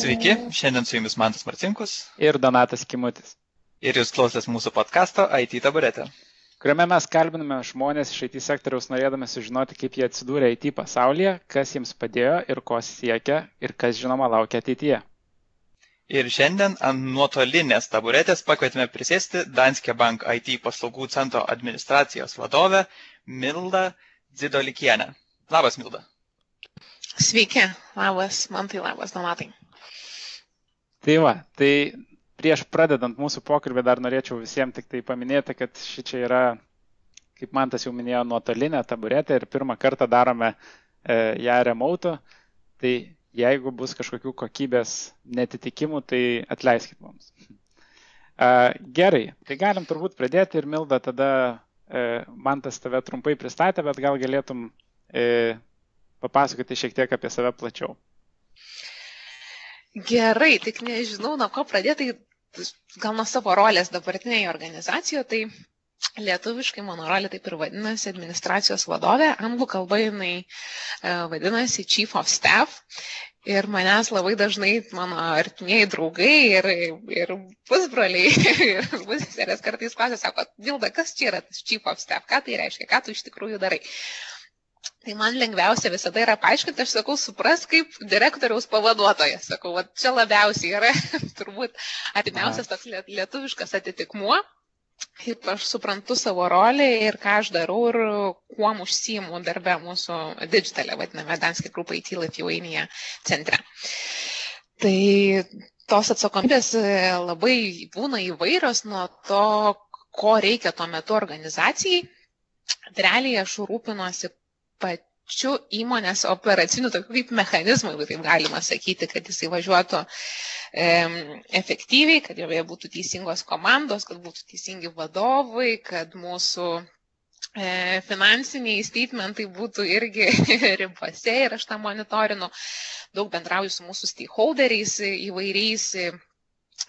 Sveiki, šiandien su jumis Mantas Marcinkus ir Donatas Kimutis. Ir jūs klausotės mūsų podkasto IT taburetė. Kuriame mes kalbiname žmonės iš IT sektoriaus norėdami sužinoti, kaip jie atsidūrė IT pasaulyje, kas jiems padėjo ir ko siekia ir kas žinoma laukia ateityje. Ir šiandien ant nuotolinės taburetės pakvietėme prisėsti Danske Bank IT paslaugų centro administracijos vadovę Mildą Dzidolikienę. Labas, Milda. Sveiki, labas, man tai labas, Donatai. Tai va, tai prieš pradedant mūsų pokalbį dar norėčiau visiems tik tai paminėti, kad ši čia yra, kaip man tas jau minėjo, nuotolinė taburetė ir pirmą kartą darome e, ją remoto. Tai jeigu bus kažkokių kokybės netitikimų, tai atleiskit mums. E, gerai, tai galim turbūt pradėti ir Milda tada e, man tas tave trumpai pristatė, bet gal galėtum e, papasakoti šiek tiek apie save plačiau. Gerai, tik nežinau, nuo ko pradėti, tai gal nuo savo rolės dabartinėje organizacijoje, tai lietuviškai mano rolė taip ir vadinasi administracijos vadovė, anglų kalba jinai e, vadinasi Chief of Staff. Ir manęs labai dažnai mano artimieji draugai ir, ir pusbroliai ir pusseserės kartais klausia, sako, Vilda, kas čia yra tas Chief of Staff, ką tai reiškia, ką tu iš tikrųjų darai. Tai man lengviausia visada yra paaiškinti, aš sakau, supras kaip direktoriaus pavaduotojas. Sakau, va, čia labiausiai yra turbūt artimiausias toks lietuviškas atitikmuo. Kaip aš suprantu savo rolę ir ką aš darau ir kuo užsijimu darbę mūsų digitalė, vadiname Danske Group IT Lithuania centre. Tai tos atsakomybės labai būna įvairios nuo to, ko reikia tuo metu organizacijai. Realiai aš rūpinuosi pačiu įmonės operaciniu tokiu kaip mechanizmu, jeigu taip galima sakyti, kad jisai važiuotų e, efektyviai, kad joje būtų teisingos komandos, kad būtų teisingi vadovai, kad mūsų e, finansiniai statementai būtų irgi ribose ir aš tą monitorinu. Daug bendrauju su mūsų stakeholderiais įvairiais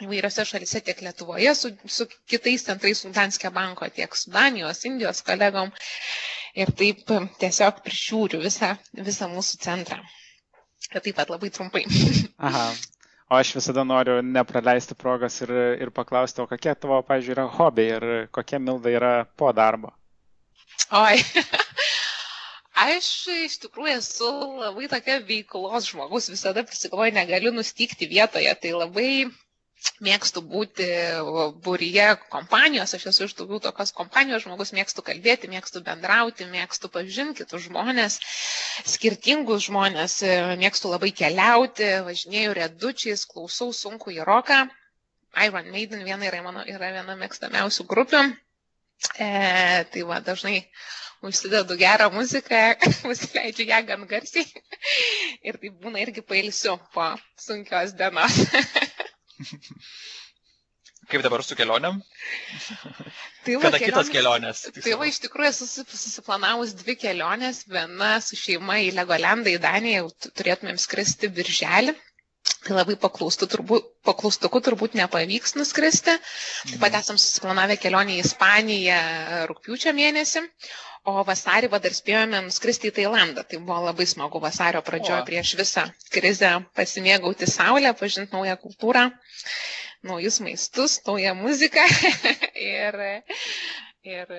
įvairiose šalise, tiek Lietuvoje, su, su kitais centrais, su Danske banko, tiek su Danijos, Indijos kolegom ir taip tiesiog prižiūriu visą, visą mūsų centrą. Ir taip pat labai trumpai. Aha. O aš visada noriu nepraleisti progos ir, ir paklausti, o kokie tavo, pažiūrėjau, yra hobiai ir kokia milda yra po darbo? Oi. Aš iš tikrųjų esu labai tokia veiklos žmogus, visada prisigalvoju, negaliu nustykti vietoje, tai labai mėgstu būti būryje kompanijos, aš esu iš daugiau tokios kompanijos žmogus, mėgstu kalbėti, mėgstu bendrauti, mėgstu pažinti kitus žmonės, skirtingus žmonės, mėgstu labai keliauti, važinėjau redučiais, klausau sunku į roką. Iron Maiden viena yra, mano, yra viena mėgstamiausių grupių. E, tai va, dažnai užsidedu gerą muziką, užsileidžiu ją gan garsiai ir tai būna irgi pailsiu po sunkios dienos. Kaip dabar su kelioniam? Tai va, Kada kelionės, kitos kelionės? Tai va, iš tikrųjų esu susiplanavus dvi kelionės. Viena su šeima į Legolendą, į Daniją, jau turėtumėm skristi birželį. Tai labai turbūt, paklaustuku turbūt nepavyks nuskristi. Taip pat mhm. esam susiplanavę kelionę į Ispaniją rūpiučio mėnesį, o vasarį va dar spėjome nuskristi į Tailandą. Tai buvo labai smagu vasario pradžioje prieš visą krizę pasimėgauti saulę, pažinti naują kultūrą, naujus maistus, naują muziką. ir, ir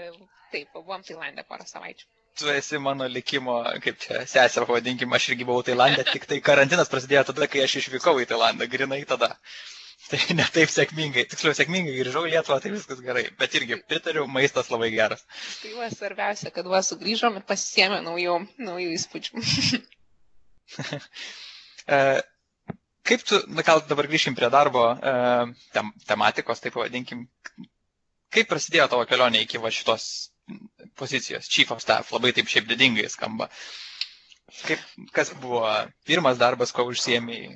taip, buvom Tailandė porą savaičių tu esi mano likimo, kaip čia, sesė, pavadinkime, aš irgi buvau Tailandė, tik tai karantinas prasidėjo tada, kai aš išvykau į Tailandą, grinai tada. Tai ne taip sėkmingai, tiksliau sėkmingai grįžau į Lietuvą, tai viskas gerai, bet irgi pritariu, maistas labai geras. Tai va svarbiausia, kad va sugrįžom ir pasisėmė naujų, naujų įspūdžių. E, kaip tu, na gal dabar grįšim prie darbo e, tem, tematikos, taip pavadinkim, kaip prasidėjo tavo kelionė iki va šitos pozicijos, chief of staff, labai taip šiaip didingai skamba. Kaip, kas buvo pirmas darbas, ko užsiemiai?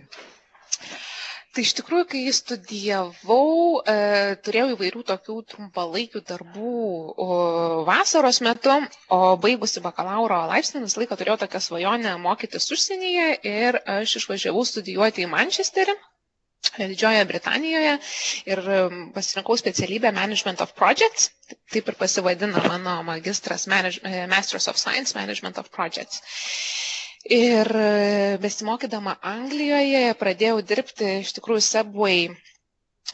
Tai iš tikrųjų, kai studijavau, e, turėjau įvairių tokių trumpalaikių darbų o, vasaros metu, o baigusi bakalauro laipsnį visą laiką turėjau tokią svajonę mokytis užsienyje ir aš išvažiavau studijuoti į Manchesterį. Didžiojoje Britanijoje ir pasirinkau specialybę Management of Projects, taip ir pasivadino mano magistras manage, eh, Masters of Science Management of Projects. Ir besimokydama Anglijoje pradėjau dirbti iš tikrųjų Subway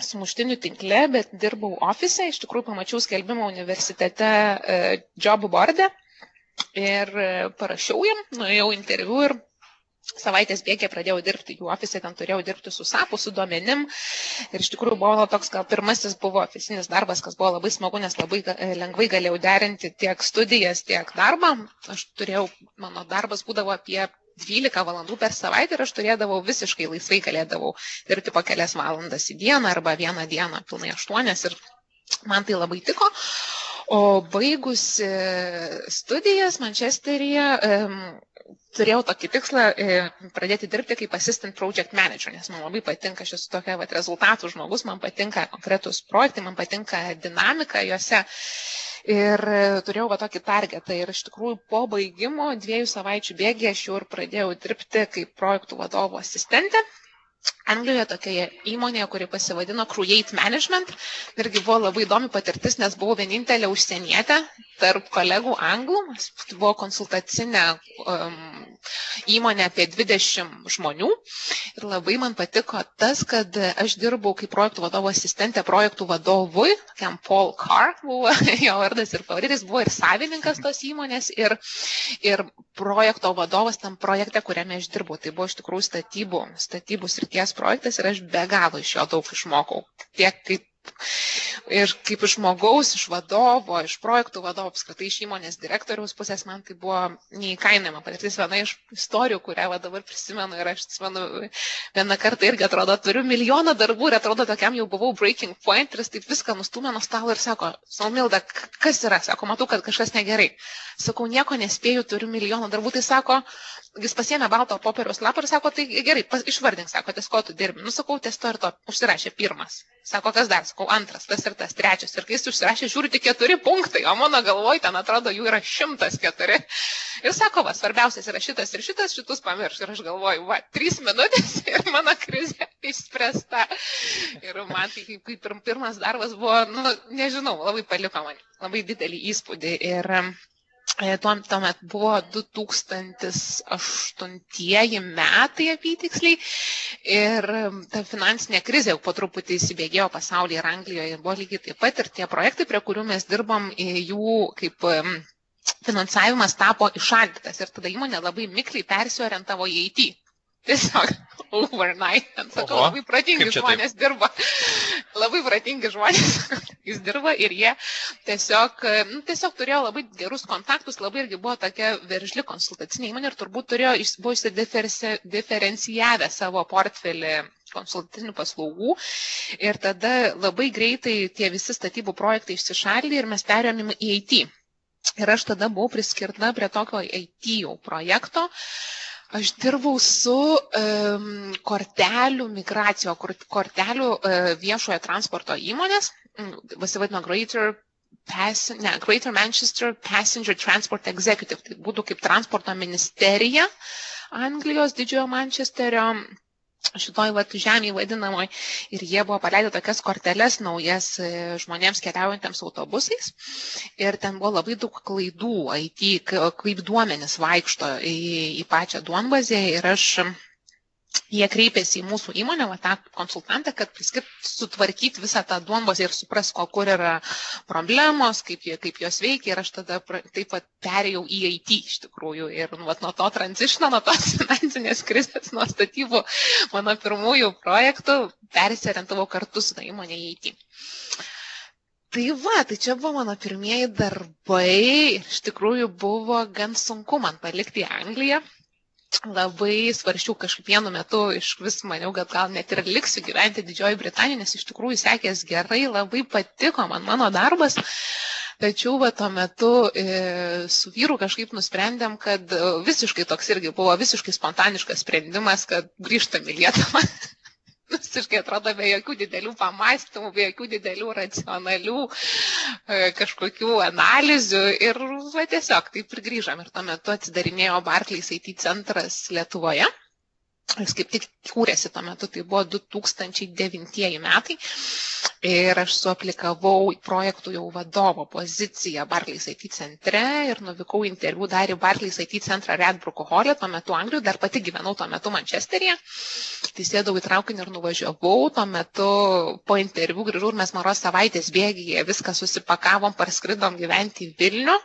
sumuštinių tinkle, bet dirbau ofise, iš tikrųjų pamačiau skelbimą universitete job board'e ir parašiau jam, nuėjau interviu ir savaitės bėgė pradėjau dirbti jų ofise, ten turėjau dirbti su SAPu, su duomenim. Ir iš tikrųjų buvo toks, gal pirmasis buvo oficinis darbas, kas buvo labai smagu, nes labai lengvai galėjau derinti tiek studijas, tiek darbą. Aš turėjau, mano darbas būdavo apie 12 valandų per savaitę ir aš turėdavau visiškai laisvai galėdavau dirbti po kelias valandas į dieną arba vieną dieną pilnai aštuonias ir man tai labai tiko. O baigusi studijas Mančesteryje, turėjau tokį tikslą e, pradėti dirbti kaip assistant project manager, nes man labai patinka, aš esu tokia vat, rezultatų žmogus, man patinka konkretus projektai, man patinka dinamika juose. Ir turėjau va tokį targetą ir iš tikrųjų po baigimo dviejų savaičių bėgį aš jau ir pradėjau dirbti kaip projektų vadovo asistentė. Anglijoje tokioje įmonėje, kuri pasivadino Create Management. Irgi buvo labai įdomi patirtis, nes buvau vienintelė užsienietė tarp kolegų anglų. Tai buvo konsultacinė um, įmonė apie 20 žmonių. Ir labai man patiko tas, kad aš dirbau kaip projektų vadovo asistentė projektų vadovui, tokiam Paul Carr buvo jo vardas ir pavadėtis, buvo ir savininkas tos įmonės, ir, ir projekto vadovas tam projekte, kuriame aš dirbau. Tai buvo iš tikrųjų statybų, statybų srities projektas ir aš be galo iš jo daug išmokau. Tiek kaip ir kaip iš žmogaus, iš vadovo, iš projektų vadovo, apskritai iš įmonės direktoriaus pusės, man tai buvo neįkainama patirtis. Viena iš istorijų, kurią va, dabar prisimenu ir aš atsimenu vieną kartą irgi atrodo, turiu milijoną darbų ir atrodo, tokiam jau buvau breaking point ir jis taip viską nustumė nuo stalo ir sako, Salmilda, kas yra? Sako, matau, kad kažkas negerai. Sakau, nieko nespėju, turiu milijoną darbų. Tai sako, jis pasėmė balto popieriaus lapą ir sako, tai gerai, pas, išvardink, sako, ties ko tu dirbi. Nusakau, ties to ir to, užsirašė pirmas. Sako, kas dar, sakau, antras, tas ir tas, trečias. Ir kai jis užsirašė, žiūri tik keturi punktai, o mano galvoj ten atrodo jų yra šimtas keturi. Ir sako, va, svarbiausias yra šitas ir šitas, šitus pamirš. Ir aš galvoju, va, trys minutės ir mano krizė išspręsta. Ir man tai kaip, kaip pirmas darbas buvo, nu, nežinau, labai paliko man labai didelį įspūdį. Ir E, tuomet tuo buvo 2008 metai apytiksliai. Ir ta finansinė krizė jau po truputį įsibėgėjo pasaulyje ir Anglijoje ir buvo lygiai taip pat. Ir tie projektai, prie kurių mes dirbom, jų kaip finansavimas tapo išaldytas. Ir tada įmonė labai mikliai persiorientavo į IT. Tiesiog overnight. Sakau, Oho, labai pratingi žmonės taip? dirba. Labai pratingi žmonės jis dirba ir jie tiesiog, nu, tiesiog turėjo labai gerus kontaktus, labai irgi buvo tokia veržli konsultacinė įmonė ir turbūt turėjo, buvo išsidiferencijavę savo portfelį konsultacinių paslaugų ir tada labai greitai tie visi statybų projektai išsišaldė ir mes perėmėm į IT. Ir aš tada buvau priskirta prie tokio IT jau projekto, uh, Aš dirbau su um, kortelių migracijo, kortelių uh, viešojo transporto įmonės, vasivadino Greater, Pass, ne, Greater Manchester Passenger Transport Executive, tai būtų kaip transporto ministerija Anglijos didžiojo Mančesterio šitoj vat žemėje vadinamoj. Ir jie buvo paleidę tokias korteles naujas e, žmonėms keliaujantiems autobusais. Ir ten buvo labai daug klaidų IT, kaip duomenys vaikšto į, į pačią duonbazę. Ir aš jie kreipėsi į mūsų įmonę, va, tą konsultantą, kad priskip, sutvarkyti visą tą duombazę ir supras, ko kur yra problemos, kaip, kaip jos veikia. Ir aš tada taip pat perėjau į IT iš tikrųjų. Ir nu, va, nuo to tranzišino, nuo tos finansinės krizės, nuo statybų mano pirmųjų projektų persiorientavau kartu su tą įmonę į IT. Tai va, tai čia buvo mano pirmieji darbai. Iš tikrųjų buvo gan sunku man palikti Angliją labai svarščiau kažkaip vienu metu iš vis maniau, kad gal net ir liksiu gyventi Didžioji Britanija, nes iš tikrųjų sekės gerai, labai patiko man mano darbas. Tačiau va, tuo metu e, su vyru kažkaip nusprendėm, kad e, visiškai toks irgi buvo visiškai spontaniškas sprendimas, kad grįžtam į Lietuvą. visiškai atrodo be jokių didelių pamastymų, be jokių didelių racionalių e, kažkokių analizių ir va, tiesiog taip ir grįžom. Ir tuo metu atsidarinėjo Barclays IT centras Lietuvoje. Jis kaip tik kūrėsi tuo metu, tai buvo 2009 metai. Ir aš suaplikavau projektų jau vadovo poziciją Barclays IT centre ir nuvykau interviu dar į Barclays IT centrą Redbrook Hall, tuo metu Anglijoje, dar pati gyvenau tuo metu Mančesteryje. Tai sėdau į traukinį ir nuvažiavau, tuo metu po interviu grįžau ir mes maros savaitės bėgyje viską susipakavom, parskridom gyventi į Vilnių.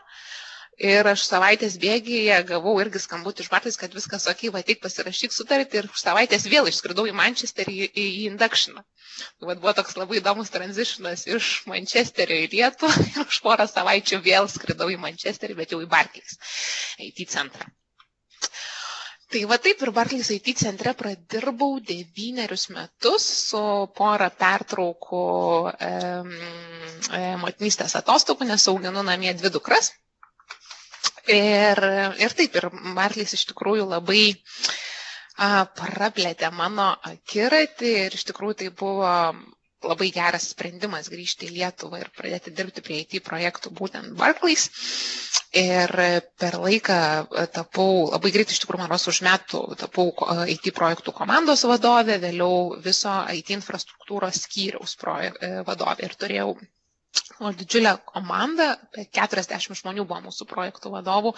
Ir aš savaitės bėgyje gavau irgi skambutį iš Bartais, kad viskas ok, va tik pasirašyk sutartį ir už savaitės vėl išskridau į Manchesterį į, į, Inductioną. Tai vat buvo toks labai įdomus tranzitionas iš Manchesterio į Lietuvą ir už porą savaičių vėl skridau į Manchesterį, bet jau į Barclays, IT centrą. Tai va taip ir Barclays IT centre pradirbau devynerius metus su porą pertraukų e, e, motinystės atostogų, nes auginu namie dvi dukras. Ir, ir taip, ir Barclays iš tikrųjų labai a, praplėtė mano akiratį ir iš tikrųjų tai buvo labai geras sprendimas grįžti į Lietuvą ir pradėti dirbti prie IT projektų būtent Barclays. Ir per laiką tapau, labai greitai iš tikrųjų, man ros už metų tapau IT projektų komandos vadovė, vėliau viso IT infrastruktūros skyriaus projek, vadovė ir turėjau o didžiulė komanda, apie 40 žmonių buvo mūsų projektų vadovų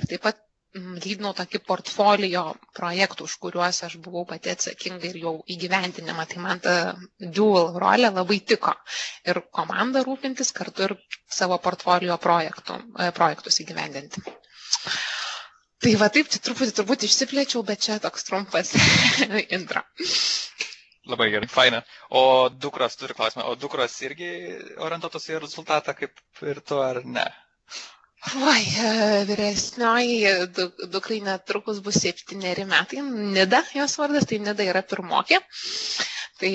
ir taip pat mm, lydinau tokį portfolio projektų, už kuriuos aš buvau pati atsakinga ir jau įgyventinimą. Tai man ta dual rolė labai tiko. Ir komanda rūpintis kartu ir savo portfolio projektų, e, projektus įgyvendinti. Tai va taip, tai truputį turbūt išsiplėčiau, bet čia toks trumpas intro. Labai gerai, faina. O dukros turi klausimą, o dukros irgi orientuotos į rezultatą kaip ir tu ar ne? Oi, e, vyresnioji dukrai netrukus bus septyneri metai. Nida jos vardas, tai Nida yra pirmokė. Tai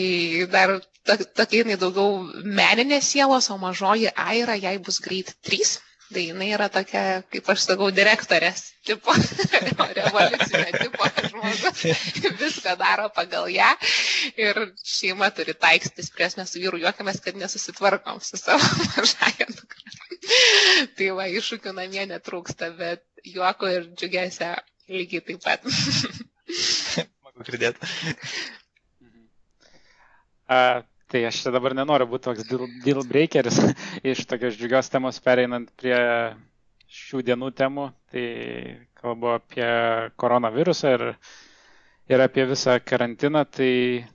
dar tokia jinai daugiau meninės sielos, o mažoji Aira jai bus greit trys. Tai jinai yra tokia, kaip aš sakau, direktorės tipo, revoliucinė tipo žmogus, viską daro pagal ją ir šeima turi taikstytis prie mes su vyru juokiamės, kad nesusitvarkom su savo mažąją dukrą. tai va, iššūkių namie netrūksta, bet juoko ir džiugesio lygiai taip pat. Smagu girdėti. Uh, Tai aš čia dabar nenoriu būti toks deal, deal breakeris iš tokios džiugios temos pereinant prie šių dienų temų. Tai kalbu apie koronavirusą ir, ir apie visą karantiną. Tai,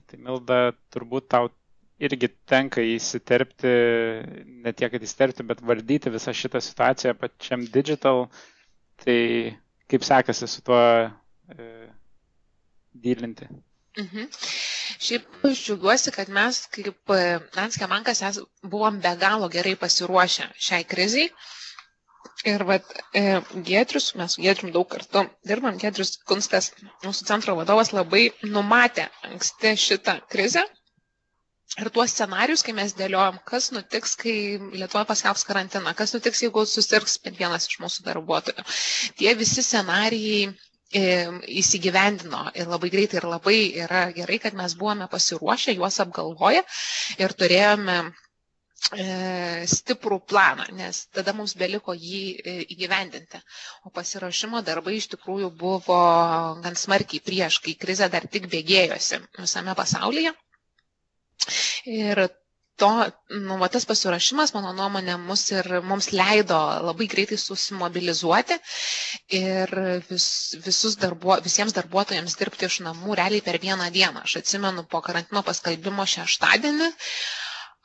tai Milda, turbūt tau irgi tenka įsiterpti, ne tiek, kad įsiterpti, bet valdyti visą šitą situaciją pačiam digital. Tai kaip sekasi su tuo e, dylinti? Mhm. Šiaip aš džiaugiuosi, kad mes kaip e, Danske Bankas buvom be galo gerai pasiruošę šiai kriziai. Ir vat, e, Gėtrius, mes su Gėtrium daug kartų dirbam, Gėtrius Kunstas, mūsų centro vadovas, labai numatė anksti šitą krizę. Ir tuos scenarius, kai mes dėliojom, kas nutiks, kai Lietuva paskelbs karantiną, kas nutiks, jeigu susirgs bent vienas iš mūsų darbuotojų. Tie visi scenarijai įsigyvendino ir labai greitai ir labai yra gerai, kad mes buvome pasiruošę, juos apgalvoję ir turėjome e, stiprų planą, nes tada mums beliko jį e, įgyvendinti. O pasiruošimo darbai iš tikrųjų buvo gan smarkiai prieš, kai krize dar tik bėgėjosi visame pasaulyje. Ir to, nu, va, tas pasirašymas, mano nuomonė, mus ir mums leido labai greitai susimobilizuoti ir vis, visus darbuo, visiems darbuotojams dirbti iš namų realiai per vieną dieną. Aš atsimenu po karantino paskelbimo šeštadienį,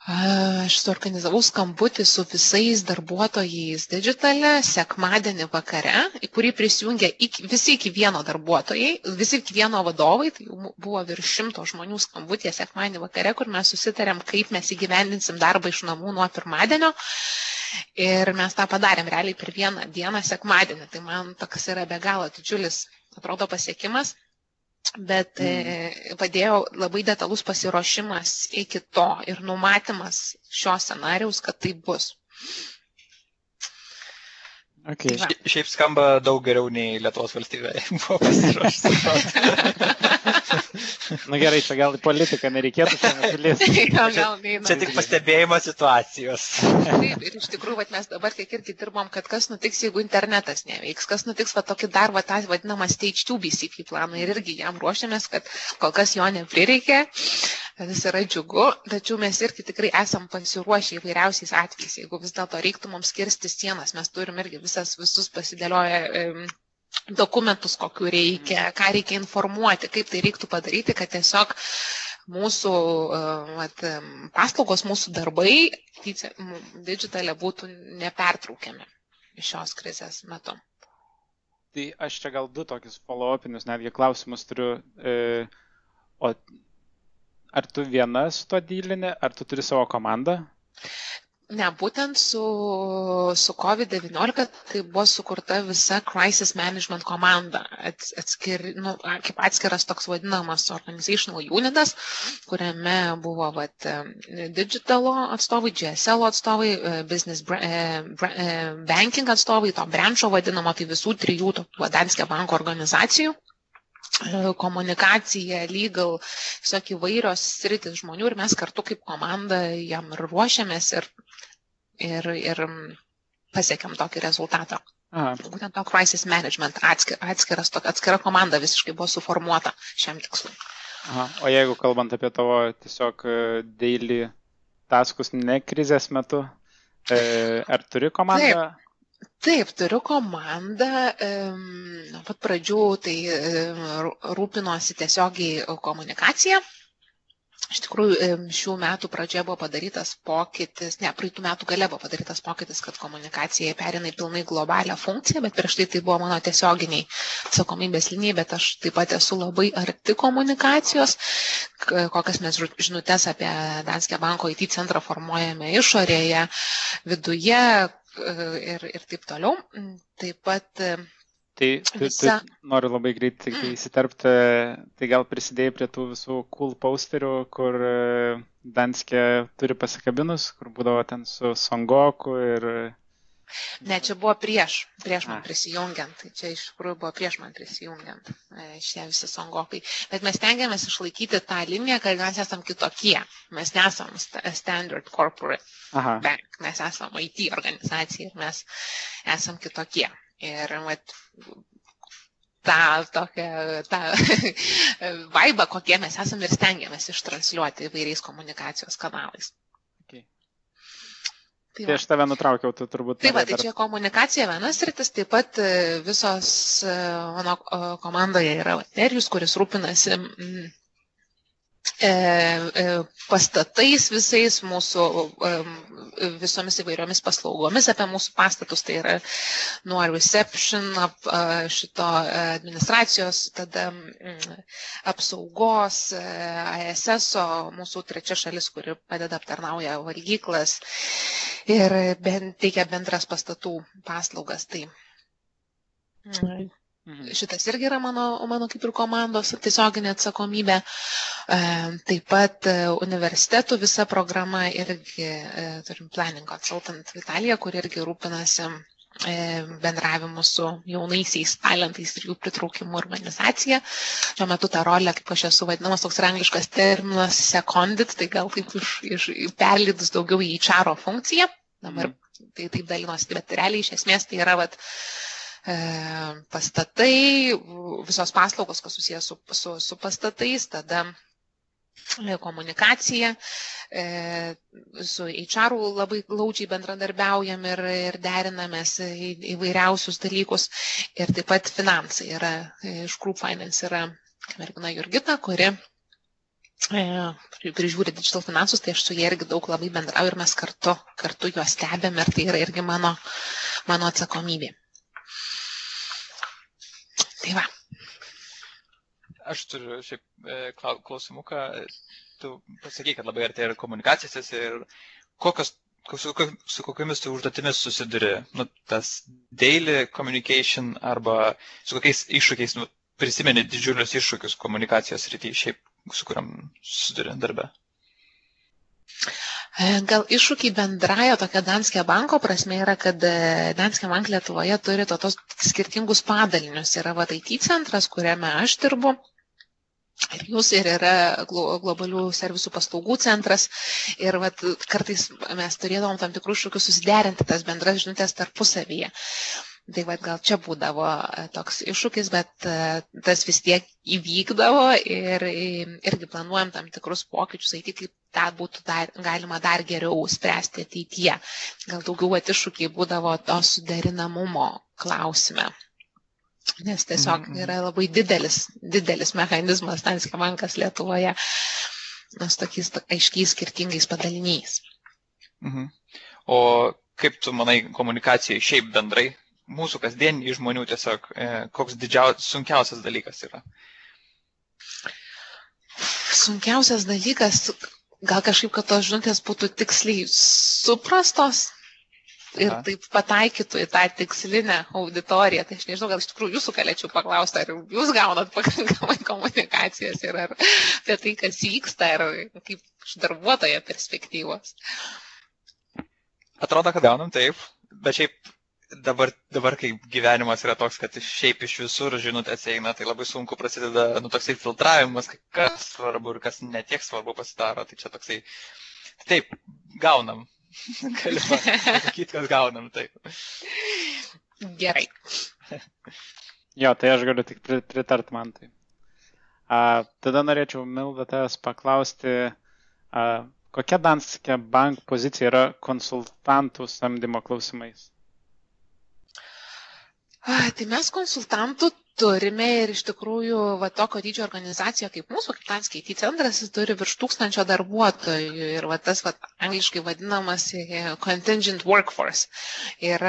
Aš suorganizavau skambutį su visais darbuotojais digitale sekmadienį vakare, į kurį prisijungė iki, visi iki vieno darbuotojai, visi iki vieno vadovai, tai jau buvo virš šimto žmonių skambutė sekmadienį vakare, kur mes susitarėm, kaip mes įgyvendinsim darbą iš namų nuo pirmadienio. Ir mes tą padarėm realiai per vieną dieną sekmadienį. Tai man toks yra be galo didžiulis, atrodo, pasiekimas bet mm. padėjo labai detalus pasiruošimas iki to ir numatymas šio scenarijaus, kad tai bus. Okay. Šiaip skamba daug geriau nei Lietuvos valstybė buvo pasiruošusi. Na gerai, čia gal į politiką nereikėtų neina. Čia tik pastebėjimo situacijos. Taip, ir iš tikrųjų, vat, mes dabar kiek irgi dirbom, kad kas nutiks, jeigu internetas neveiks, kas nutiks, va tokį dar, va tą vadinamą stage 2 BCP planą ir irgi jam ruošiamės, kad kol kas jo neprireikė, tas yra džiugu, tačiau mes irgi tikrai esam pasiruošę įvairiausiais atvejais, jeigu vis dėlto reiktų mums kirsti sienas, mes turim irgi visas, visus pasidėlioję. Um, dokumentus, kokiu reikia, ką reikia informuoti, kaip tai reiktų padaryti, kad tiesiog mūsų vat, paslaugos, mūsų darbai digitalė būtų nepertraukiami šios krizės metu. Tai aš čia gal du tokius follow-upinius netgi klausimus turiu. E, o ar tu viena su to dylinė, ar tu turi savo komandą? Ne, būtent su, su COVID-19 tai buvo sukurta visa crisis management komanda, atskir, nu, kaip atskiras toks vadinamas organizational unitas, kuriame buvo vat, digitalo atstovai, GSL atstovai, e, business e, e, banking atstovai, to brančio vadinamo, tai visų trijų Danske banko organizacijų komunikacija, legal, visokie įvairios sritis žmonių ir mes kartu kaip komanda jam ir ruošiamės ir ir, ir pasiekėm tokį rezultatą. Aha. Būtent to crisis management atskir, atskiras, atskira komanda visiškai buvo suformuota šiam tikslui. Aha. O jeigu kalbant apie tavo tiesiog e, daily taskus ne krizės metu, e, ar turi komandą? Taip. Taip, turiu komandą. Nuo pat pradžių tai rūpinosi tiesiogiai komunikacija, Iš tikrųjų, šių metų pradžioje buvo padarytas pokytis, ne, praeitų metų gale buvo padarytas pokytis, kad komunikacija perina į pilnai globalią funkciją, bet prieš tai tai buvo mano tiesioginiai atsakomybės linijai, bet aš taip pat esu labai arti komunikacijos, kokias mes žinutės apie Danske banko IT centrą formuojame išorėje, viduje ir, ir taip toliau. Taip pat Tai tu, Visa... tu noriu labai greitai mm. įsiterpti, tai gal prisidėjai prie tų visų cool posterių, kur e, Danskė turi pasikabinus, kur būdavo ten su Songoku ir... Ne, čia buvo prieš, prieš man prisijungiant, tai čia iš tikrųjų buvo prieš man prisijungiant e, šie visi songokai. Bet mes tengiamės išlaikyti tą liniją, kad mes esam kitokie. Mes nesam standard corporate Aha. bank, mes esam IT organizacija ir mes esam kitokie. Ir vat, tą tokią tą vaibą, kokie mes esame ir stengiamės ištransliuoti įvairiais komunikacijos kanalais. Tai, tai aš tave nutraukiau, tu turbūt. Taip, tai dar... čia komunikacija vienas rytis, taip pat e, visos e, mano komandoje yra Nerijus, kuris rūpinasi E, e, pastatais visais mūsų e, visomis įvairiomis paslaugomis apie mūsų pastatus, tai yra nuo reception, ap, šito administracijos, tada apsaugos, ASS, mūsų trečia šalis, kuri padeda aptarnauja valgyklas ir ben, teikia bendras pastatų paslaugas. Tai, Mhm. Šitas irgi yra mano, mano kaip ir komandos tiesioginė atsakomybė. E, taip pat e, universitetų visa programa irgi e, turim Planning Consultant Italija, kur irgi rūpinasi bendravimu su jaunaisiais talentais ir jų pritraukimu organizacija. Šiuo metu tą rolę, kaip aš esu vadinamas, toks angliškas terminas secondit, tai gal taip iš, iš perlydus daugiau į čaro funkciją. Dabar mm. tai taip dalinosi, bet realiai iš esmės tai yra vat, uh, pastatai, visos paslaugos, kas susijęs su, su, su pastatais, tada e, komunikacija, e, su HR labai glaudžiai bendradarbiaujam ir, ir derinamės įvairiausius dalykus. Ir taip pat finansai yra, iš Group Finance yra mergina Jurgita, kuri prižiūri digital finansus, tai aš su jie irgi daug labai bendrauju ir mes kartu, kartu juos stebėm ir tai yra irgi mano, mano atsakomybė. Tai va. Aš turiu šiaip e, klausimuką. Tu pasakai, kad labai artėja ir komunikacijos ir kokios, su, su kokiamis tu užduotimis susiduri. Nu, tas daily communication arba su kokiais iššūkiais nu, prisimeni didžiulius iššūkius komunikacijos rytyje šiaip, su kuriam susiduri darbe. E, gal iššūkiai bendraja tokia Danskė banko prasme yra, kad e, Danskė bank Lietuvoje turi to, tos skirtingus padalinius. Yra VATIT centras, kuriame aš dirbu. ir jūs, ir yra globalių servisų paslaugų centras. Ir vat, kartais mes turėdavom tam tikrų iššūkių susiderinti tas bendras žinutės tarpusavyje. Tai vad gal čia būdavo e, toks iššūkis, bet e, tas vis tiek įvykdavo ir irgi planuojam tam tikrus pokyčius, tai kaip tą būtų dar, galima dar geriau spręsti ateityje. Gal daugiau atišūkiai būdavo to suderinamumo klausime. Nes tiesiog mhm, yra labai didelis, didelis mechanizmas Danske bankas Lietuvoje, nes tokiais aiškiais skirtingais padaliniais. Mhm. O kaip tu manai komunikacijai šiaip bendrai, mūsų kasdieniai žmonių tiesiog, e, koks didžiausias, sunkiausias dalykas yra? Sunkiausias dalykas, gal kažkaip, kad tos žinutės būtų tiksliai suprastos, ir Aha. taip pataikytų į tą tikslinę auditoriją. Tai aš nežinau, gal iš tikrųjų jūsų galėčiau paklausti, ar jūs gaunat pakankamai komunikacijos ir ar apie tai, kas vyksta, ir kaip iš darbuotojo perspektyvos. Atrodo, kad gaunam taip, bet šiaip dabar, dabar kai gyvenimas yra toks, kad šiaip iš visur žinutės eina, tai labai sunku prasideda, nu, toksai filtravimas, kas svarbu ir kas netiek svarbu pasidaro. Tai čia toksai, taip, gaunam, Galima sakyti, kad gaunam taip. Gerai. Jo, tai aš galiu tik pritart man tai. A, tada norėčiau, Milda, tavęs paklausti, a, kokia Danske bank pozicija yra konsultantų samdymo klausimais? A, tai mes konsultantų turime ir iš tikrųjų va tokio dydžio organizacija kaip mūsų, kaip Danske IT centras, jis turi virš tūkstančio darbuotojų ir va tas va angliškai vadinamas e, contingent workforce. Ir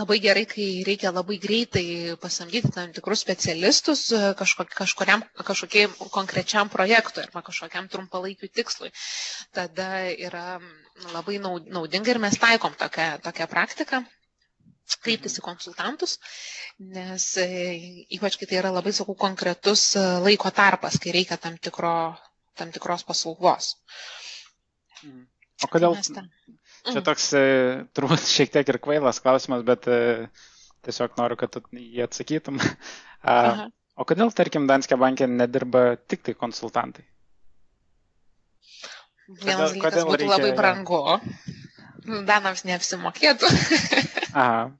labai gerai, kai reikia labai greitai pasamdyti tam tikrus specialistus e, kažko, kažkuriam, kažkokiam konkrečiam projektui arba kažkokiam trumpalaikiu tikslui. Tada yra labai naudinga ir mes taikom tokią, tokią praktiką kreiptis į konsultantus, nes e, ypač kai tai yra labai, sakau, konkretus e, laiko tarpas, kai reikia tam, tikro, tam tikros paslaugos. Mhm. O kodėl? Tai Čia mhm. toks e, turbūt šiek tiek ir kvailas klausimas, bet tiesiog noriu, kad jį atsakytum. Aha. O kodėl, tarkim, Danske bankė nedirba tik tai konsultantai? Vienas dalykas būtų reikia... labai brangu. Danams neapsimokėtų. Aha.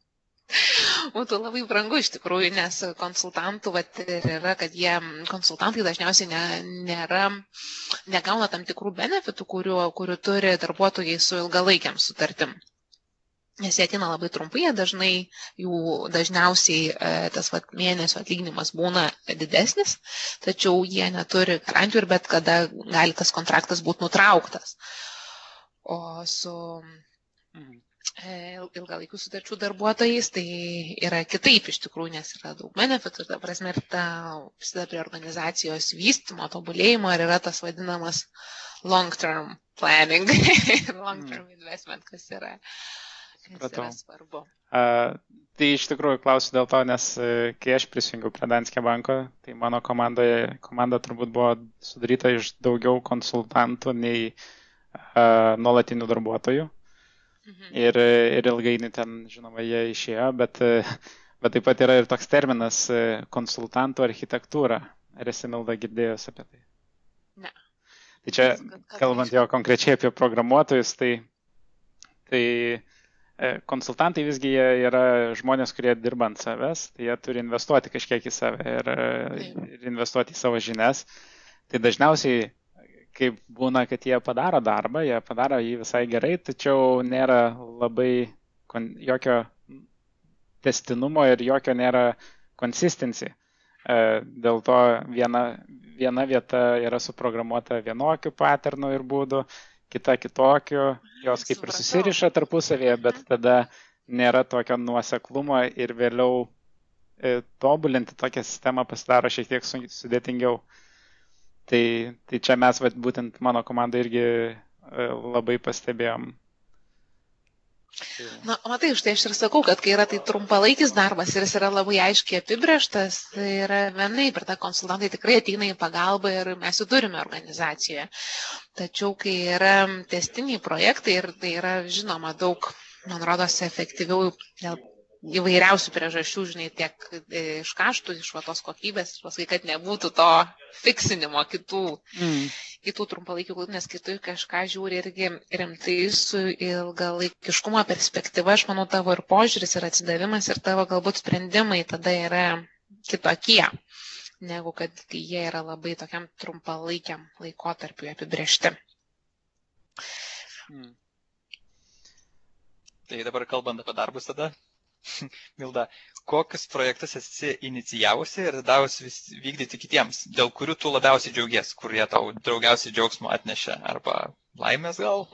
Būtų labai brangu iš tikrųjų, nes konsultantų vat, ir yra, kad jie, konsultantai dažniausiai ne, nėra, negauna tam tikrų benefitų, kurių, kurių turi darbuotojai su ilgalaikiam sutartim. Nes jie ateina labai trumpai, dažnai jų dažniausiai tas vat, mėnesio atlyginimas būna didesnis, tačiau jie neturi garantijų ir bet kada gali tas kontraktas būti nutrauktas. O su ilgalaikių sutarčių darbuotojais, tai yra kitaip iš tikrųjų, nes yra daug benefitų, ta prasme, ir ta prisideda prie organizacijos vystymo, tobulėjimo ir yra tas vadinamas long-term planning, long-term mm. investment, kas yra, kas yra svarbu. A, tai iš tikrųjų klausiu dėl to, nes e, kai aš prisijungiau prie Danske banko, tai mano komandoje, komanda turbūt buvo sudaryta iš daugiau konsultantų nei a, nuolatinių darbuotojų. Mhm. Ir, ir ilgainiui ten, žinoma, jie išėjo, bet, bet taip pat yra ir toks terminas konsultantų architektūra. Ar esi Milda girdėjus apie tai? Ne. Tai čia, kalbant jo konkrečiai apie programuotojus, tai, tai e, konsultantai visgi jie yra žmonės, kurie dirba ant savęs, tai jie turi investuoti kažkiek į save ir, ir investuoti į savo žinias. Tai dažniausiai kaip būna, kad jie padaro darbą, jie padaro jį visai gerai, tačiau nėra labai jokio testinumo ir jokio nėra consistency. E, dėl to viena, viena vieta yra suprogramuota vienokiu paternu ir būdu, kita kitokiu, jos kaip ir susiriša tarpusavėje, bet mhm. tada nėra tokio nuoseklumo ir vėliau e, tobulinti tokią sistemą pasidaro šiek tiek sudėtingiau. Tai, tai čia mes, vat, būtent mano komanda irgi e, labai pastebėjom. Na, matai, už tai aš ir sakau, kad kai yra tai trumpalaikis darbas ir jis yra labai aiškiai apibrieštas, tai yra vienai, per tą konsultantai tikrai ateina į pagalbą ir mes jų turime organizacijoje. Tačiau, kai yra testiniai projektai ir tai yra, žinoma, daug, man rodos, efektyviau dėl įvairiausių priežasčių, žinai, tiek iš kaštų, iš vatos kokybės, paskui, kad nebūtų to fiksinimo kitų, mm. kitų trumpalaikių nes kai tu kažką žiūri irgi rimtai su ilgalaikiškumo perspektyva, aš manau, tavo ir požiūris, ir atsidavimas, ir tavo galbūt sprendimai tada yra kitokie negu kad jie yra labai tokiam trumpalaikiam laikotarpiu apibriešti. Hmm. Tai dabar kalbant apie darbus tada, Milda, kokius projektus esi inicijavusi ir davusi vykdyti kitiems, dėl kurių tu labiausiai džiaugies, kurie tau daugiausiai džiaugsmo atnešė arba laimės gal?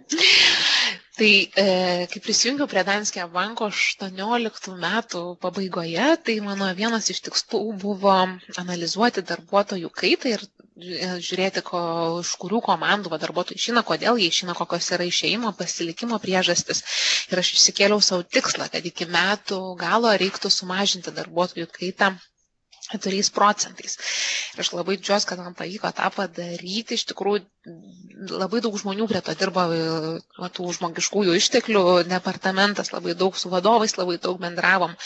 tai e, kai prisijungiau prie Danskio banko 18 metų pabaigoje, tai mano vienas iš tikslų buvo analizuoti darbuotojų kaitą ir žiūrėti, ko, iš kurių komandų va, darbuotojai išina, kodėl jie išina, kokios yra išeimo, pasilikimo priežastis. Ir aš išsikėliau savo tikslą, kad iki metų galo reiktų sumažinti darbuotojų kaitą 4 procentais. Ir aš labai džiuosi, kad man pavyko tą padaryti. Iš tikrųjų, labai daug žmonių prie to dirba, tų žmogiškųjų išteklių departamentas, labai daug su vadovais, labai daug bendravom.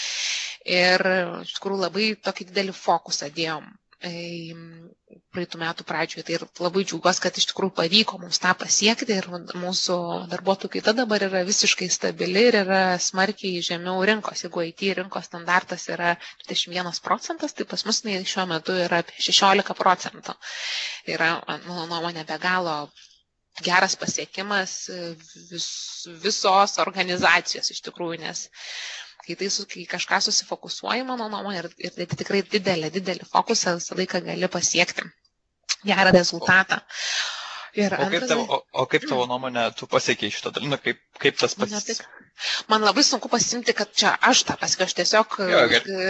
Ir iš tikrųjų labai tokį didelį fokusą dėjom praeitų metų pradžioje. Tai ir labai džiaugiuosi, kad iš tikrųjų pavyko mums tą pasiekti ir mūsų darbuotojų kaita dabar yra visiškai stabili ir yra smarkiai žemiau rinkos. Jeigu IT rinkos standartas yra 21 procentas, tai pas mus šiuo metu yra apie 16 procentų. Tai yra, mano nuomonė, be galo geras pasiekimas vis, visos organizacijos iš tikrųjų, nes kai, tai, kai kažką susifokusuoji, mano nuomonė, ir, ir tai tikrai didelį, didelį fokusą visą laiką gali pasiekti gerą rezultatą. Ir o, kaip tavo, o, o kaip tavo nuomonė, tu pasiekiai šitą dalyką, kaip, kaip tas pasiekiai? Man labai sunku pasimti, kad čia aš tą pasiekiau, aš tiesiog, jo,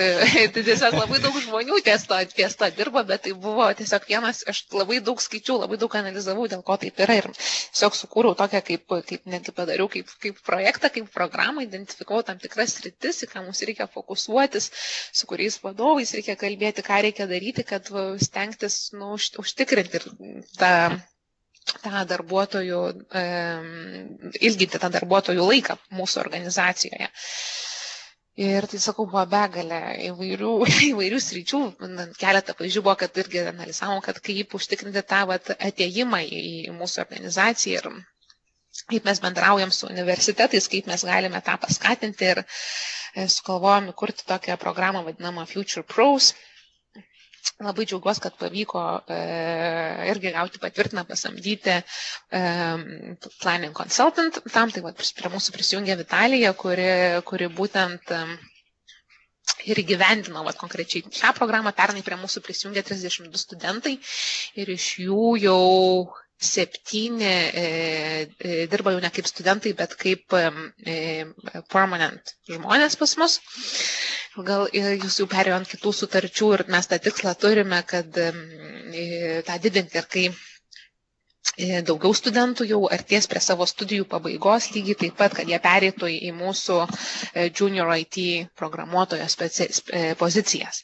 tai tiesiog labai daug žmonių ties to, ties to dirba, bet tai buvo tiesiog vienas, aš labai daug skaičiau, labai daug analizavau, dėl ko taip yra ir tiesiog sukūriau tokią, kaip, kaip netgi padariau, kaip, kaip projektą, kaip programą, identifikavau tam tikras rytis, į ką mums reikia fokusuotis, su kuriais vadovais reikia kalbėti, ką reikia daryti, kad stengtis nu, užtikrinti ir tą tą darbuotojų, ilginti tą darbuotojų laiką mūsų organizacijoje. Ir tai sakau, buvo begalė įvairių, įvairių sričių. Keletą pavyzdžių buvo, kad irgi analizavom, kad kaip užtikrinti tą vat, ateimą į mūsų organizaciją ir kaip mes bendraujam su universitetais, kaip mes galime tą paskatinti ir e, sukalvojom įkurti tokią programą vadinamą Future Pros, Labai džiaugiuosi, kad pavyko e, irgi gauti patvirtiną pasamdyti e, planning consultant. Tam tai va, prie mūsų prisijungė Vitalija, kuri, kuri būtent e, ir įgyvendino vat, konkrečiai šią programą. Pernai prie mūsų prisijungė 32 studentai ir iš jų jau septyni e, e, dirba jau ne kaip studentai, bet kaip e, permanent žmonės pas mus. Gal jūs jau perėjo ant kitų sutarčių ir mes tą tikslą turime, kad tą didinti ir kai E, daugiau studentų jau arties prie savo studijų pabaigos, lygiai taip pat, kad jie pereitų į mūsų e, junior IT programuotojo. E, pozicijas.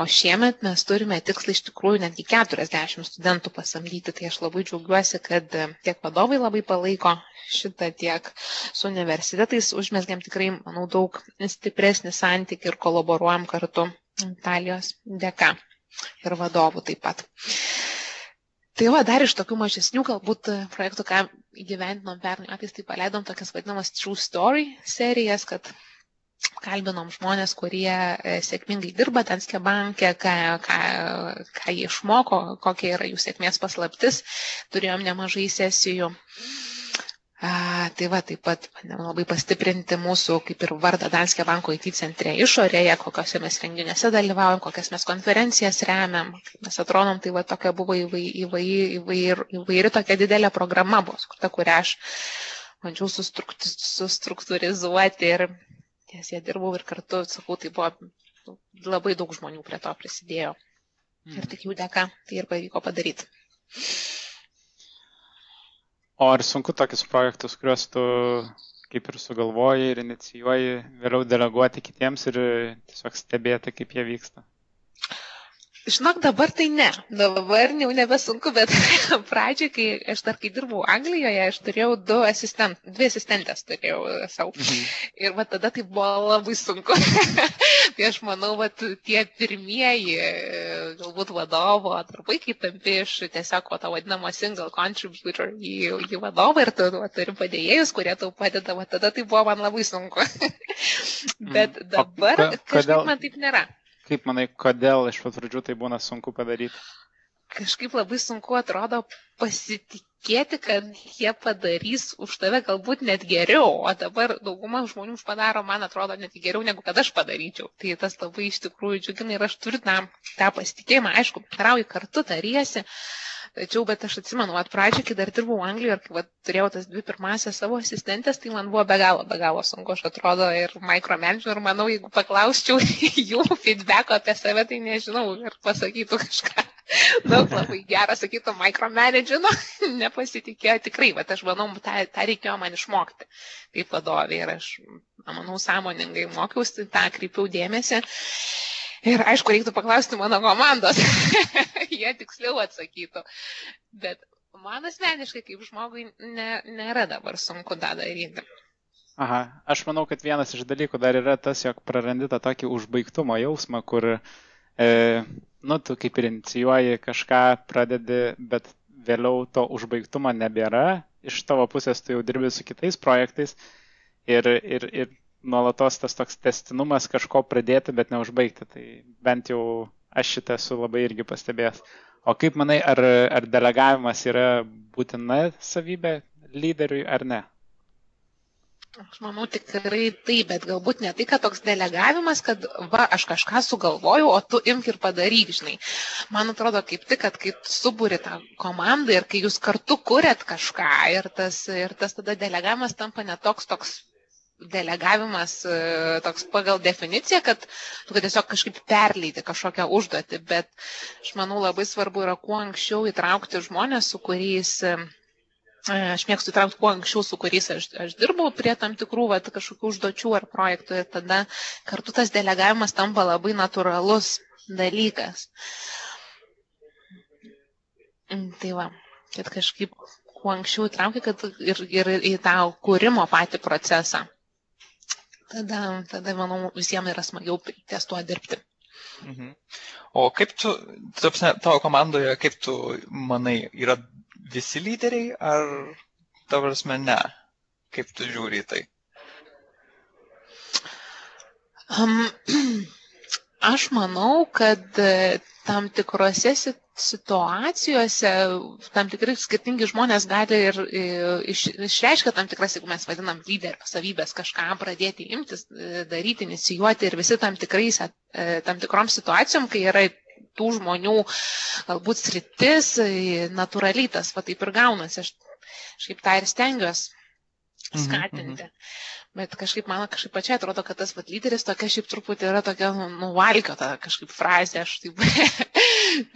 O šiemet mes turime tikslą iš tikrųjų netgi 40 studentų pasamdyti, tai aš labai džiaugiuosi, kad tiek vadovai labai palaiko šitą, tiek su universitetais užmesgiam tikrai, manau, daug stipresnį santykį ir kolaboruojam kartu Italijos dėka ir vadovų taip pat. Tai va, dar iš tokių mažesnių galbūt e, projektų, ką įgyvendinom pernai metais, tai paleidom tokias vadinamas True Story serijas, kad kalbinom žmonės, kurie e, sėkmingai dirba Danske banke, ką, ką, ką jie išmoko, kokia yra jų sėkmės paslaptis. Turėjom nemažai sesijų. A, tai va, taip pat bandėm labai pastiprinti mūsų, kaip ir vardą Danskė banko IT centre išorėje, kokiuose mes renginiuose dalyvaujam, kokias mes konferencijas remiam, mes atrodom, tai va tokia buvo įvairi, įvairi, įvairi, įvairi tokia didelė programa buvo skurta, kurią aš bandžiau sustruktūrizuoti ir ties ją dirbau ir kartu, sakau, tai buvo labai daug žmonių prie to prisidėjo. Ir mhm. tik jų dėka tai ir pavyko padaryti. O ar sunku tokius projektus, kuriuos tu kaip ir sugalvoji ir inicijuoji, vėliau deleguoti kitiems ir tiesiog stebėti, kaip jie vyksta? Žinok, dabar tai ne. Dabar jau nebesunku, bet pradžiai, kai aš dar kai dirbau Anglijoje, aš turėjau du asistent, dvi asistentės turėjau savo. Mhm. Ir va tada tai buvo labai sunku. tai aš manau, va tie pirmieji, galbūt vadovo darbai, kai tampi iš tiesiog va tą vadinamą single contributor į, į vadovą ir tu va, turi padėjėjus, kurie tau padeda, va tada tai buvo man labai sunku. bet mhm. dabar kažkaip man taip nėra. Kaip manai, kodėl iš pat pradžių tai būna sunku padaryti? Kažkaip labai sunku atrodo pasitikėti, kad jie padarys už tave galbūt net geriau, o dabar dauguma žmonių padaro, man atrodo, net geriau negu kad aš padaryčiau. Tai tas labai iš tikrųjų džiugina ir aš turiu tam tą pasitikėjimą, aišku, trauji kartu, tariesi. Uh, Tačiau, bet aš atsimenu, at pradžią, kai dar dirbau Anglijoje ir kai vat, turėjau tas dvi pirmasias savo asistentės, tai man buvo be galo, be galo sunku, aš atrodo, ir micromanagement, ir manau, jeigu paklausčiau jų feedbacko apie save, tai nežinau, ir pasakytų kažką. Daug labai gerą, sakytų, micromanagino, nepasitikėjo tikrai, bet aš manau, tą, tą reikėjo man išmokti kaip vadovė ir aš, manau, sąmoningai mokiausi, tą kreipiau dėmesį. Ir aišku, reiktų paklausti mano komandos, jie tiksliau atsakytų. Bet man asmeniškai kaip žmogui ne, nėra dabar sunku tą daryti. Aha, aš manau, kad vienas iš dalykų dar yra tas, jog prarandi tą tokį užbaigtumo jausmą, kur, e, nu, tu kaip ir inicijuoji kažką, pradedi, bet vėliau to užbaigtumo nebėra, iš tavo pusės tu jau dirbi su kitais projektais ir, ir, ir nuolatos tas toks testinumas kažko pradėti, bet neužbaigti. Tai bent jau aš šitą esu labai irgi pastebėjęs. O kaip manai, ar, ar delegavimas yra būtina savybė lyderiui ar ne? Aš manau tikrai taip, bet galbūt ne tai, kad toks delegavimas, kad va, aš kažką sugalvojau, o tu imk ir padaryk, žinai. Man atrodo kaip tik, kad kai suburi tą komandą ir kai jūs kartu kuriat kažką ir tas, ir tas tada delegavimas tampa netoks toks delegavimas e, toks pagal definiciją, kad tu kad tiesiog kažkaip perleidi kažkokią užduotį, bet aš manau labai svarbu yra kuo anksčiau įtraukti žmonės, su kuriais e, aš mėgstu įtraukti kuo anksčiau, su kuriais aš, aš dirbau prie tam tikrų vat, kažkokių užduočių ar projektų. Ir tada kartu tas delegavimas tampa labai natūralus dalykas. Mm, tai va, kad kažkaip kuo anksčiau įtraukia, ir, ir į tą kūrimo patį procesą tada, tada manau, visiems yra smagiau ties tuo dirbti. Mhm. O kaip tu, tapsne, tavo komandoje, kaip tu manai, yra visi lyderiai ar tavo asme ne? Kaip tu žiūri į tai? Um, aš manau, kad tam tikrose situacijose tam tikrai skirtingi žmonės gali ir iš, išreiškia tam tikras, jeigu mes vadinam lyderio savybės, kažką pradėti imtis, e, daryti, inicijuoti ir visi tam, tikrais, e, tam tikrom situacijom, kai yra tų žmonių galbūt sritis, e, natūraliai tas, va taip ir gaunasi. Aš šiaip tą ir stengiuosi skatinti. -hmm. Bet kažkaip man kažkaip pačiai atrodo, kad tas vat, lyderis tokia šiaip truputį yra tokia nu, nuvalkiota kažkaip frazė, aš taip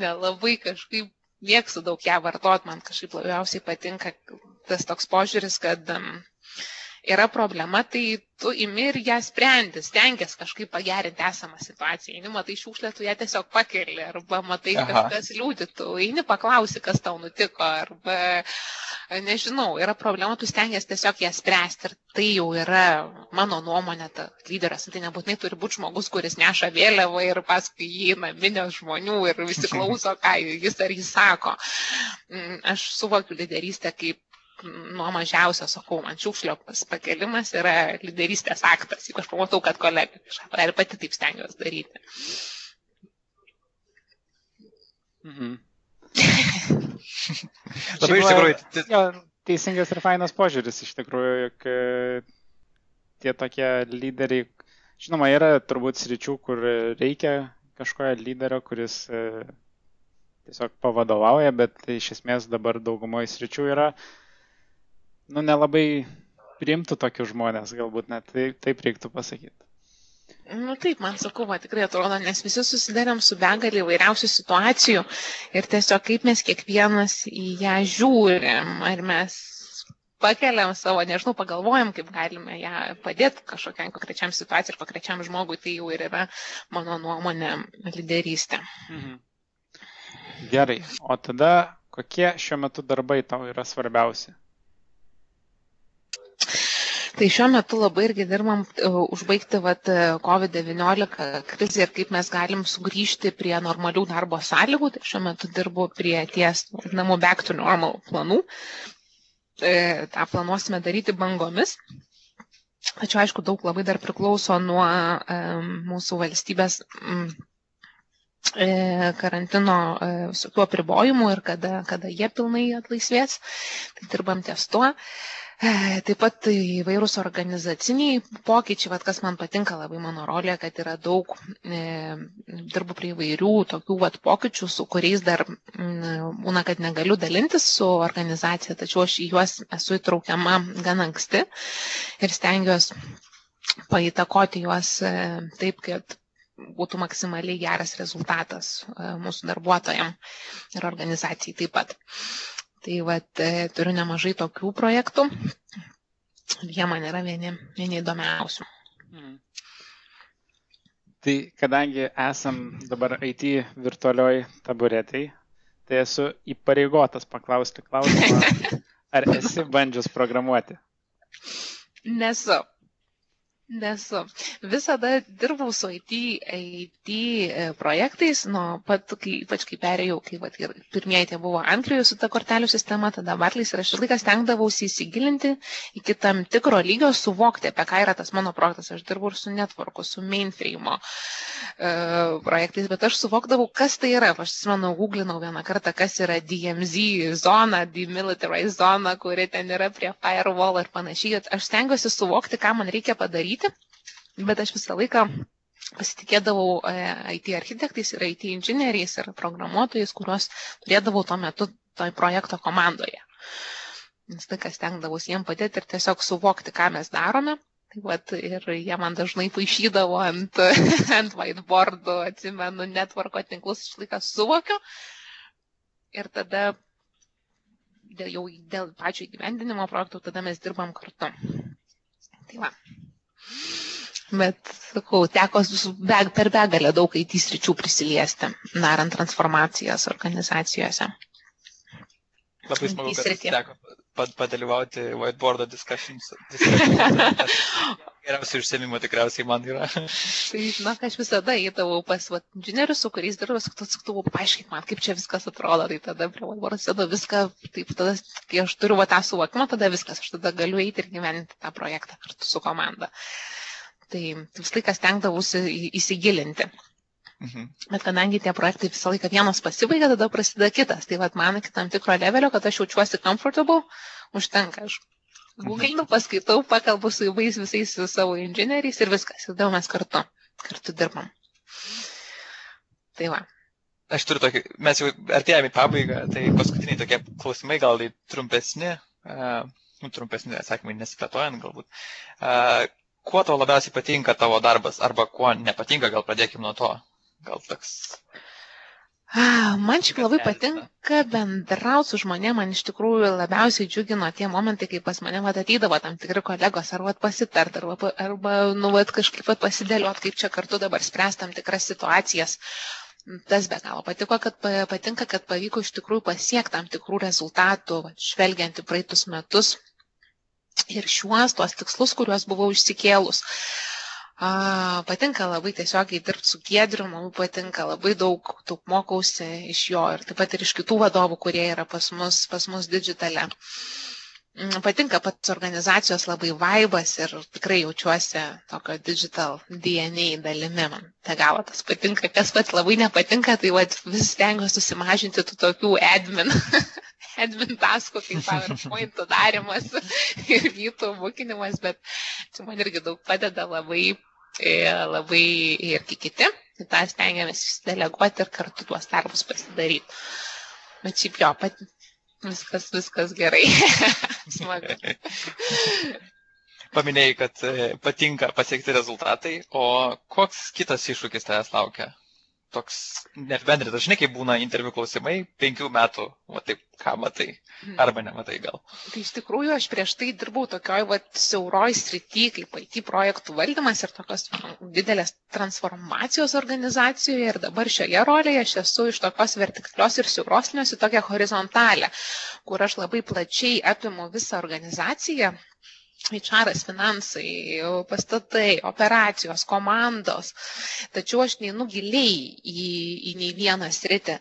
nelabai kažkaip mėgstu daug ją vartot, man kažkaip labiausiai patinka tas toks požiūris, kad um, yra problema, tai tu imi ir ją sprendi, stengiasi kažkaip pagerinti esamą situaciją. Eini, matai šiukšlę, tu ją tiesiog pakeli, arba matai Aha. kažkas liūdį, tu eini paklausi, kas tau nutiko, arba nežinau, yra problema, tu stengiasi tiesiog ją spręsti. Ir tai jau yra mano nuomonė, ta lyderis. Tai nebūtinai turi būti žmogus, kuris neša vėliavą ir paskui jį naminės žmonių ir visi klauso, ką jis ar jis sako. Mm, aš suvokiu lyderystę kaip nuo mažiausio sakau, man šiukšlio pakelimas yra lyderystės aktas. Jeigu aš pamatau, kad kolega kažką padarė, pati taip stengiuosi daryti. Mhm. Labai iš tikrųjų. Jo, teisingas ir fainas požiūris iš tikrųjų, jog e, tie tokie lyderiai, žinoma, yra turbūt sričių, kur reikia kažkojo lyderio, kuris e, tiesiog pavadovauja, bet iš esmės dabar daugumoje sričių yra uh, nu, nelabai priimtų tokius žmonės, galbūt net taip, taip reiktų pasakyti. Nu taip, man sakau, va, tikrai atrodo, nes visi susidarėm su begalį įvairiausių situacijų ir tiesiog kaip mes kiekvienas į ją žiūrim, ar mes pakeliam savo, nežinau, pagalvojam, kaip galime ją padėti kažkokiam konkrečiam situacijai ir konkrečiam žmogui, tai jau ir yra mano nuomonė lyderystė. Mhm. Gerai, o tada kokie šiuo metu darbai tau yra svarbiausi? Tai šiuo metu labai irgi dirbam uh, užbaigti vat, COVID-19 krizę ir kaip mes galim sugrįžti prie normalių darbo sąlygų. Tai šiuo metu dirbu prie ties namų back to normal planų. E, tą planuosime daryti bangomis. Tačiau, aišku, daug labai dar priklauso nuo e, mūsų valstybės m, e, karantino e, visokių apribojimų ir kada, kada jie pilnai atlaisvės. Tai dirbam ties tuo. E, Taip pat įvairūs organizaciniai pokyčiai, vat, kas man patinka labai mano rolė, kad yra daug, e, dirbu prie įvairių tokių vat, pokyčių, su kuriais dar būna, kad negaliu dalintis su organizacija, tačiau aš į juos esu įtraukiama gan anksti ir stengiuosi paįtakoti juos e, taip, kad būtų maksimaliai geras rezultatas e, mūsų darbuotojams ir organizacijai taip pat. Tai vat, e, turiu nemažai tokių projektų. Jie man yra vieni, vieni įdomiausių. Hmm. Tai kadangi esam dabar IT virtualioj taburetai, tai esu įpareigotas paklausti klausimą, ar esi bandžius programuoti? Nesu. Nesu. Visada dirbau su IT, IT e, projektais, nuo pat, kai, ypač kai perėjau, kai vat, pirmieji tie buvo Anglijoje su ta kortelių sistema, tada Bartleys ir aš ir laikas tenkdavausi įsigilinti iki tam tikro lygio, suvokti, apie ką yra tas mano projektas. Aš dirbu ir su networku, su mainframe e, projektais, bet aš suvokdavau, kas tai yra. Aš atsimenu, googlinau vieną kartą, kas yra DMZ zona, demilitarized zona, kuri ten yra prie firewall ir panašiai. Aš stengiuosi suvokti, ką man reikia padaryti daryti, bet aš visą laiką pasitikėdavau e, IT architektais ir IT inžinieriais ir programuotojais, kuriuos turėdavau tuo metu toj projekto komandoje. Nes tai, kas tenkdavausi jiem padėti ir tiesiog suvokti, ką mes darome. Tai vat, ir jie man dažnai paaišydavo ant, ant whiteboardų, atsimenu, netvarko tinklus, iš laiką suvokiu. Ir tada dėl, jau dėl pačio įgyvendinimo projektų, tada mes dirbam kartu. Tai va. Bet, sakau, teko be, per begalę daug IT sričių prisiliesti, darant transformacijas organizacijose. Labai smagu, kad teko padalyvauti whiteboard discussions. discussions. Geriausių užsiemimų tikriausiai man yra. tai, žinok, aš visada įdavau pas vat, inžinierius, su kuriais dirbau, sakau, paaiškink man, kaip čia viskas atrodo, tai tada prie whiteboard sėdo viską, taip, tada, kai aš turiu va, tą suvokimą, tada viskas, aš tada galiu eiti ir gyventi tą projektą kartu su komanda. Tai vis laikas tenkdavusi įsigilinti. Mhm. Bet kadangi tie projektai visą laiką vienas pasibaigia, tada prasideda kitas. Tai vad man iki tam tikro levelio, kad aš jaučiuosi comfortable, užtenka. Aš googlinu, paskaitau, pakalbu su įvais visais su savo inžinieriais ir viskas. Tada mes kartu, kartu dirbam. Tai va. Aš turiu tokį, mes jau artėjame į pabaigą, tai paskutiniai tokie klausimai, gal tai trumpesni, uh, trumpesni atsakymai nesiplėtojant galbūt. Uh, kuo tau labiausiai patinka tavo darbas arba kuo nepatinka, gal pradėkime nuo to. Gal toks. Man šiaip labai patinka bendrauti su žmonėm, man iš tikrųjų labiausiai džiugino tie momentai, kai pas mane vat, ateidavo tam tikri kolegos, ar vat, pasitart, arba, arba nu, vat, kažkaip pasidėliot, kaip čia kartu dabar spręs tam tikras situacijas. Tas be galo patiko, kad patinka, kad pavyko iš tikrųjų pasiekti tam tikrų rezultatų, vat, žvelgiant į praeitus metus, ir šiuos tuos tikslus, kuriuos buvau išsikėlus. A, patinka labai tiesiogiai dirbti su Giedriu, man patinka labai daug, daug mokausi iš jo ir taip pat ir iš kitų vadovų, kurie yra pas mus, pas mus digitale. Mm, patinka pats organizacijos labai vaibas ir tikrai jaučiuosi tokio digital DNA dalimi. Man te gavo tas patinka, kas pat labai nepatinka, tai vat, vis stengiuosi susimažinti tų tokių admin admin taskų, kaip PowerPoint darimas ir vytų būkinimas, bet čia man irgi daug padeda labai, e, labai ir kiti. Tai tą stengiamės deleguoti ir kartu tuos darbus pasidaryti. Bet šiaip jo, pat, viskas, viskas gerai. Smagu. Paminėjai, kad e, patinka pasiekti rezultatai, o koks kitas iššūkis tavęs laukia toks neapibendrintas, žinai, kaip būna interviu klausimai, penkių metų, o taip, ką matai, mhm. arba nematai gal. Tai iš tikrųjų aš prieš tai dirbau tokioj vat, siauroj srity, kaip IT projektų valdymas ir tokios didelės transformacijos organizacijoje ir dabar šioje rolėje aš esu iš tokios vertikalios ir siaurosnios į tokią horizontalę, kur aš labai plačiai apimu visą organizaciją HR'as, finansai, pastatai, operacijos, komandos. Tačiau aš neinu giliai į, į nei vieną sritį.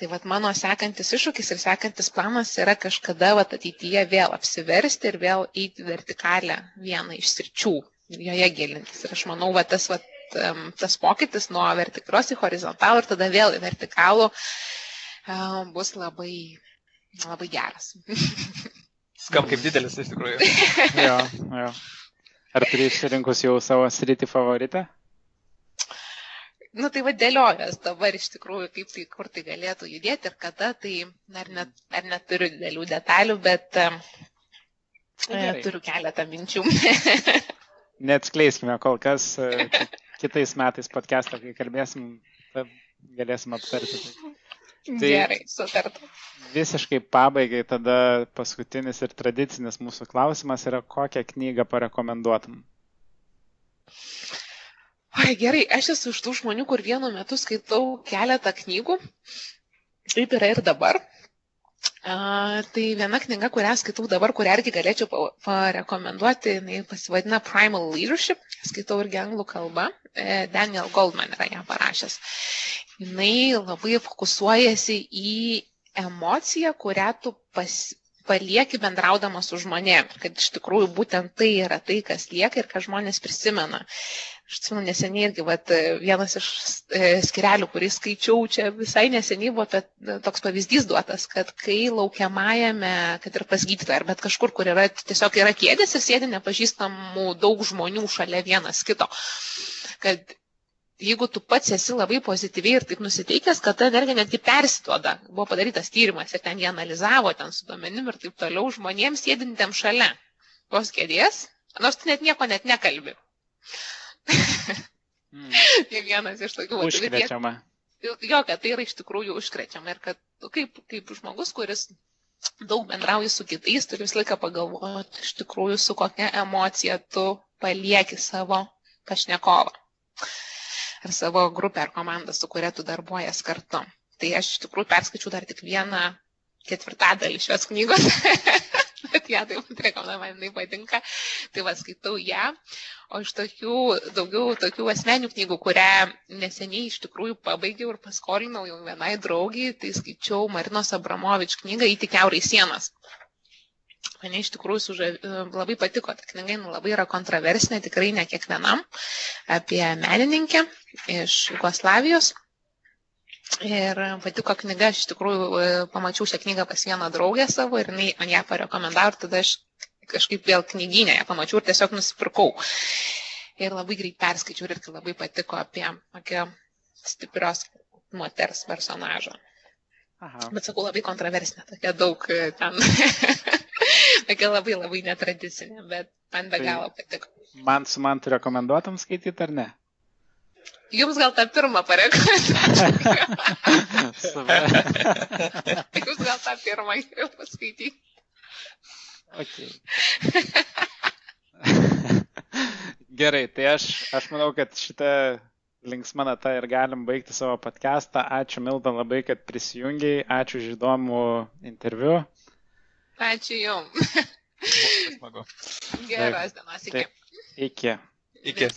Tai vad mano sekantis iššūkis ir sekantis planas yra kažkada vat, ateityje vėl apsiversti ir vėl eiti vertikalę vieną iš sričių, joje gilintis. Ir aš manau, va, tas, va, tas pokytis nuo vertikalios į horizontalų ir tada vėl į vertikalų bus labai, labai geras. Skam kaip didelis iš tikrųjų. jo, jo. Ar turi išsirinkus jau savo sritį favoritą? Nu tai vadėliojas dabar iš tikrųjų, kaip tai, kur tai galėtų judėti ir kada, tai dar, net, dar neturiu didelių detalių, bet e, turiu keletą minčių. Neatskleiskime kol kas, e, kitais metais podcast'ą, kai kalbėsim, galėsim aptarti. Tai. Tai Gerai, sutarta. Visiškai pabaigai tada paskutinis ir tradicinis mūsų klausimas yra, kokią knygą parekomenduotum? Ai, gerai, aš esu iš tų žmonių, kur vienu metu skaitau keletą knygų. Taip yra ir dabar. Uh, tai viena knyga, kurią skaitau dabar, kurią irgi galėčiau parekomenduoti, jinai pasivadina Primal Leadership, skaitau irgi anglų kalba, e, Daniel Goldman yra ją parašęs. Jinai labai fokusuojasi į emociją, kurią tu pas, palieki bendraudama su žmonėm, kad iš tikrųjų būtent tai yra tai, kas lieka ir ką žmonės prisimena. Aš atsimenu neseniai irgi, vat, vienas iš e, skirelių, kurį skaičiau čia visai neseniai, buvo apie, toks pavyzdys duotas, kad kai laukiamajame, kad ir pas gydytoją, ar bet kažkur, kur yra tiesiog yra kėdės ir sėdi nepažįstamų daug žmonių šalia vienas kito, kad jeigu tu pats esi labai pozityviai ir taip nusiteikęs, kad ta energija netgi persiduoda. Buvo padarytas tyrimas ir ten jie analizavo ten su duomenim ir taip toliau žmonėms sėdintėm šalia tos kėdės, nors tu net nieko net nekalbi. mm. tai vienas iš tokių. Užkrečiama. Jo, kad tai yra iš tikrųjų užkrečiama ir kad tu kaip, kaip žmogus, kuris daug bendrauji su kitais, turi visą laiką pagalvoti iš tikrųjų su kokia emocija tu palieki savo pašnekovą ar savo grupę ar komandą, su kuria tu darbuojas kartu. Tai aš iš tikrųjų perskaičiau dar tik vieną ketvirtadalį šios knygos, bet ją taip rekomenduoju, man jinai patinka. Tai va, skaitau ją. O iš tokių, daugiau tokių asmenių knygų, kurią neseniai iš tikrųjų pabaigiau ir paskolinau jau vienai draugiai, tai skaičiau Marinos Abramovič knygą Įtikiaurai sienas. Mane iš tikrųjų sužav... labai patiko ta knyga, nu, labai yra kontroversinė, tikrai ne kiekvienam, apie menininkę iš Jugoslavijos. Ir patiko knyga, aš iš tikrųjų e, pamačiau šią knygą pas vieną draugę savo ir jinai man ją parekomendavo ir tada aš kažkaip vėl knyginę ją pamačiau ir tiesiog nusipirkau. Ir labai greit perskaičiau ir labai patiko apie, apie stiprios moters personažą. Aha. Bet sakau, labai kontroversinė, tokia daug e, ten tokia labai labai netradicinė, bet man be tai galo patiko. Man su man tu rekomenduotum skaityti ar ne? Jums gal tą pirmą parekomenduotum. Jūs gal tą pirmą jau paskaityti. Okay. Gerai, tai aš, aš manau, kad šitą linksmą natą ir galim baigti savo podcastą. Ačiū Milda labai, kad prisijungiai, ačiū už įdomų interviu. Ačiū Jums. Smagu. Geros dienos. Iki. Tai, iki. Iki.